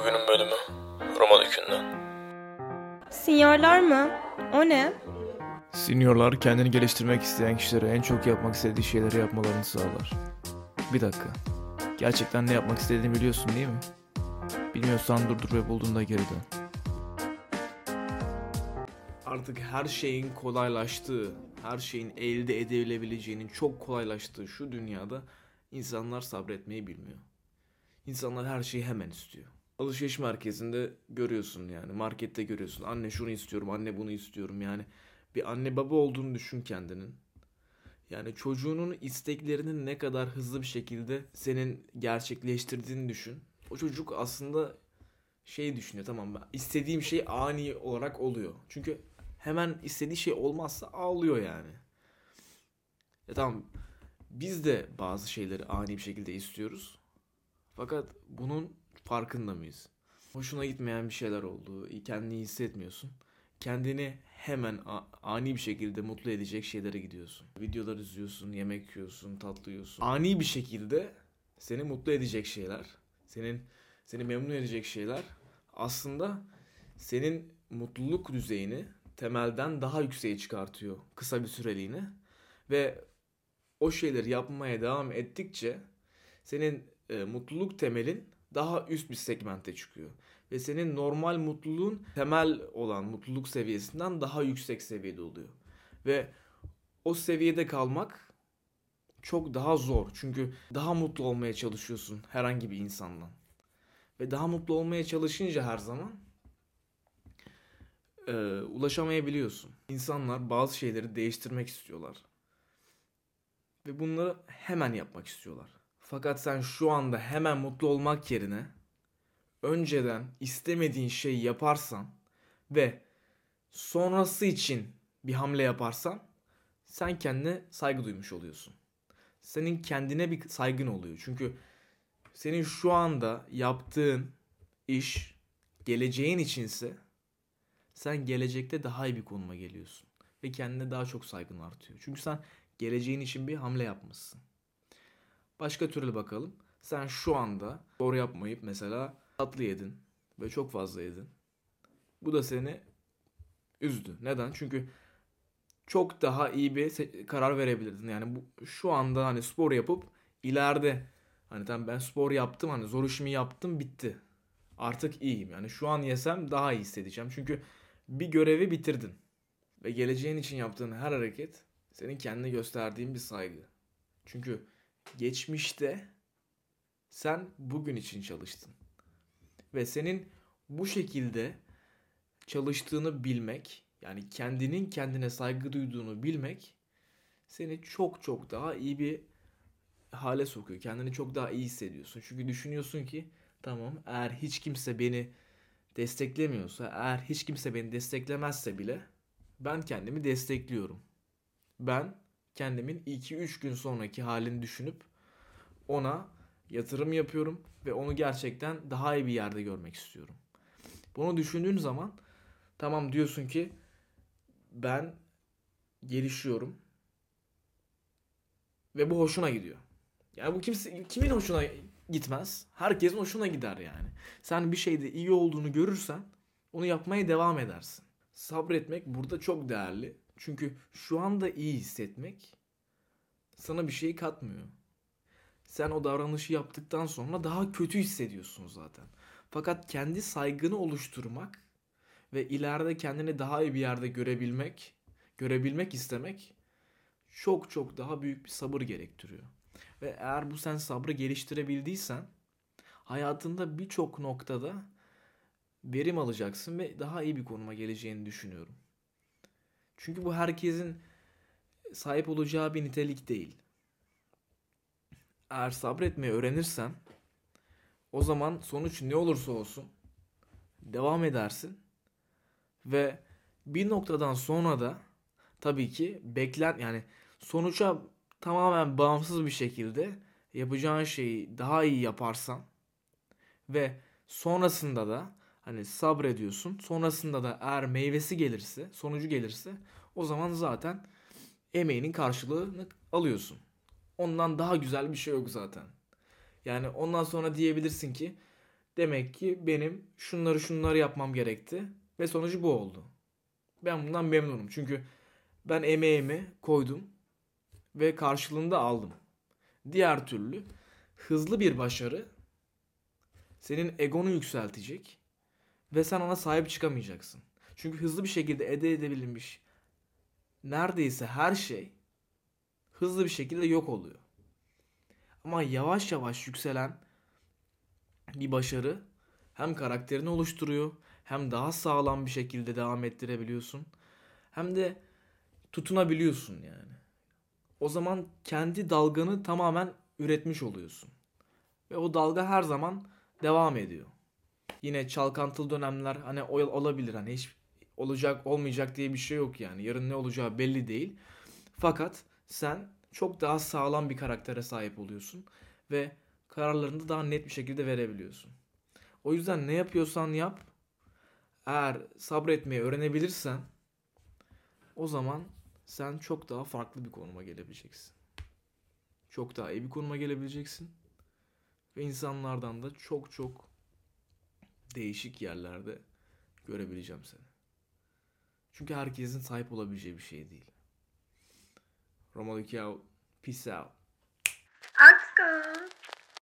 Bugünün bölümü Roma Dükü'nden. Sinyorlar mı? O ne? Seniorlar kendini geliştirmek isteyen kişilere en çok yapmak istediği şeyleri yapmalarını sağlar. Bir dakika. Gerçekten ne yapmak istediğini biliyorsun değil mi? Bilmiyorsan durdur ve bulduğunda geri dön. Artık her şeyin kolaylaştığı, her şeyin elde edilebileceğinin çok kolaylaştığı şu dünyada insanlar sabretmeyi bilmiyor. İnsanlar her şeyi hemen istiyor. Alışveriş merkezinde görüyorsun yani markette görüyorsun. Anne şunu istiyorum, anne bunu istiyorum yani. Bir anne baba olduğunu düşün kendinin. Yani çocuğunun isteklerini ne kadar hızlı bir şekilde senin gerçekleştirdiğini düşün. O çocuk aslında şey düşünüyor tamam ben istediğim şey ani olarak oluyor. Çünkü hemen istediği şey olmazsa ağlıyor yani. Ya tamam biz de bazı şeyleri ani bir şekilde istiyoruz. Fakat bunun farkında mıyız? Hoşuna gitmeyen bir şeyler oldu. Kendini hissetmiyorsun. Kendini hemen ani bir şekilde mutlu edecek şeylere gidiyorsun. Videolar izliyorsun, yemek yiyorsun, tatlı yiyorsun. Ani bir şekilde seni mutlu edecek şeyler, senin seni memnun edecek şeyler aslında senin mutluluk düzeyini temelden daha yükseğe çıkartıyor kısa bir süreliğine ve o şeyleri yapmaya devam ettikçe senin e, mutluluk temelin daha üst bir segmente çıkıyor. Ve senin normal mutluluğun temel olan mutluluk seviyesinden daha yüksek seviyede oluyor. Ve o seviyede kalmak çok daha zor. Çünkü daha mutlu olmaya çalışıyorsun herhangi bir insanla. Ve daha mutlu olmaya çalışınca her zaman e, ulaşamayabiliyorsun. İnsanlar bazı şeyleri değiştirmek istiyorlar. Ve bunları hemen yapmak istiyorlar. Fakat sen şu anda hemen mutlu olmak yerine önceden istemediğin şeyi yaparsan ve sonrası için bir hamle yaparsan sen kendine saygı duymuş oluyorsun. Senin kendine bir saygın oluyor. Çünkü senin şu anda yaptığın iş geleceğin içinse sen gelecekte daha iyi bir konuma geliyorsun. Ve kendine daha çok saygın artıyor. Çünkü sen geleceğin için bir hamle yapmışsın. Başka türlü bakalım. Sen şu anda doğru yapmayıp mesela tatlı yedin ve çok fazla yedin. Bu da seni üzdü. Neden? Çünkü çok daha iyi bir karar verebilirdin. Yani bu şu anda hani spor yapıp ileride hani tamam ben spor yaptım hani zor işimi yaptım bitti. Artık iyiyim. Yani şu an yesem daha iyi hissedeceğim. Çünkü bir görevi bitirdin. Ve geleceğin için yaptığın her hareket senin kendine gösterdiğin bir saygı. Çünkü geçmişte sen bugün için çalıştın. Ve senin bu şekilde çalıştığını bilmek, yani kendinin kendine saygı duyduğunu bilmek seni çok çok daha iyi bir hale sokuyor. Kendini çok daha iyi hissediyorsun. Çünkü düşünüyorsun ki tamam eğer hiç kimse beni desteklemiyorsa, eğer hiç kimse beni desteklemezse bile ben kendimi destekliyorum. Ben kendimin 2-3 gün sonraki halini düşünüp ona yatırım yapıyorum ve onu gerçekten daha iyi bir yerde görmek istiyorum. Bunu düşündüğün zaman tamam diyorsun ki ben gelişiyorum ve bu hoşuna gidiyor. Yani bu kimse kimin hoşuna gitmez? Herkesin hoşuna gider yani. Sen bir şeyde iyi olduğunu görürsen onu yapmaya devam edersin. Sabretmek burada çok değerli. Çünkü şu anda iyi hissetmek sana bir şey katmıyor. Sen o davranışı yaptıktan sonra daha kötü hissediyorsun zaten. Fakat kendi saygını oluşturmak ve ileride kendini daha iyi bir yerde görebilmek, görebilmek istemek çok çok daha büyük bir sabır gerektiriyor. Ve eğer bu sen sabrı geliştirebildiysen hayatında birçok noktada verim alacaksın ve daha iyi bir konuma geleceğini düşünüyorum. Çünkü bu herkesin sahip olacağı bir nitelik değil. Eğer sabretmeyi öğrenirsen o zaman sonuç ne olursa olsun devam edersin ve bir noktadan sonra da tabii ki beklen yani sonuca tamamen bağımsız bir şekilde yapacağın şeyi daha iyi yaparsan ve sonrasında da hani sabrediyorsun. Sonrasında da eğer meyvesi gelirse, sonucu gelirse o zaman zaten emeğinin karşılığını alıyorsun. Ondan daha güzel bir şey yok zaten. Yani ondan sonra diyebilirsin ki Demek ki benim şunları şunları yapmam gerekti ve sonucu bu oldu. Ben bundan memnunum. Çünkü ben emeğimi koydum ve karşılığında aldım. Diğer türlü hızlı bir başarı senin egonu yükseltecek ve sen ona sahip çıkamayacaksın. Çünkü hızlı bir şekilde elde edebilmiş neredeyse her şey hızlı bir şekilde yok oluyor. Ama yavaş yavaş yükselen bir başarı hem karakterini oluşturuyor hem daha sağlam bir şekilde devam ettirebiliyorsun. Hem de tutunabiliyorsun yani. O zaman kendi dalganı tamamen üretmiş oluyorsun. Ve o dalga her zaman devam ediyor. Yine çalkantılı dönemler hani ol- olabilir hani hiç olacak olmayacak diye bir şey yok yani. Yarın ne olacağı belli değil. Fakat sen çok daha sağlam bir karaktere sahip oluyorsun ve kararlarını da daha net bir şekilde verebiliyorsun. O yüzden ne yapıyorsan yap. Eğer sabretmeyi öğrenebilirsen o zaman sen çok daha farklı bir konuma gelebileceksin. Çok daha iyi bir konuma gelebileceksin. Ve insanlardan da çok çok değişik yerlerde görebileceğim seni. Çünkü herkesin sahip olabileceği bir şey değil. Romalı. Peace out. Aşkım.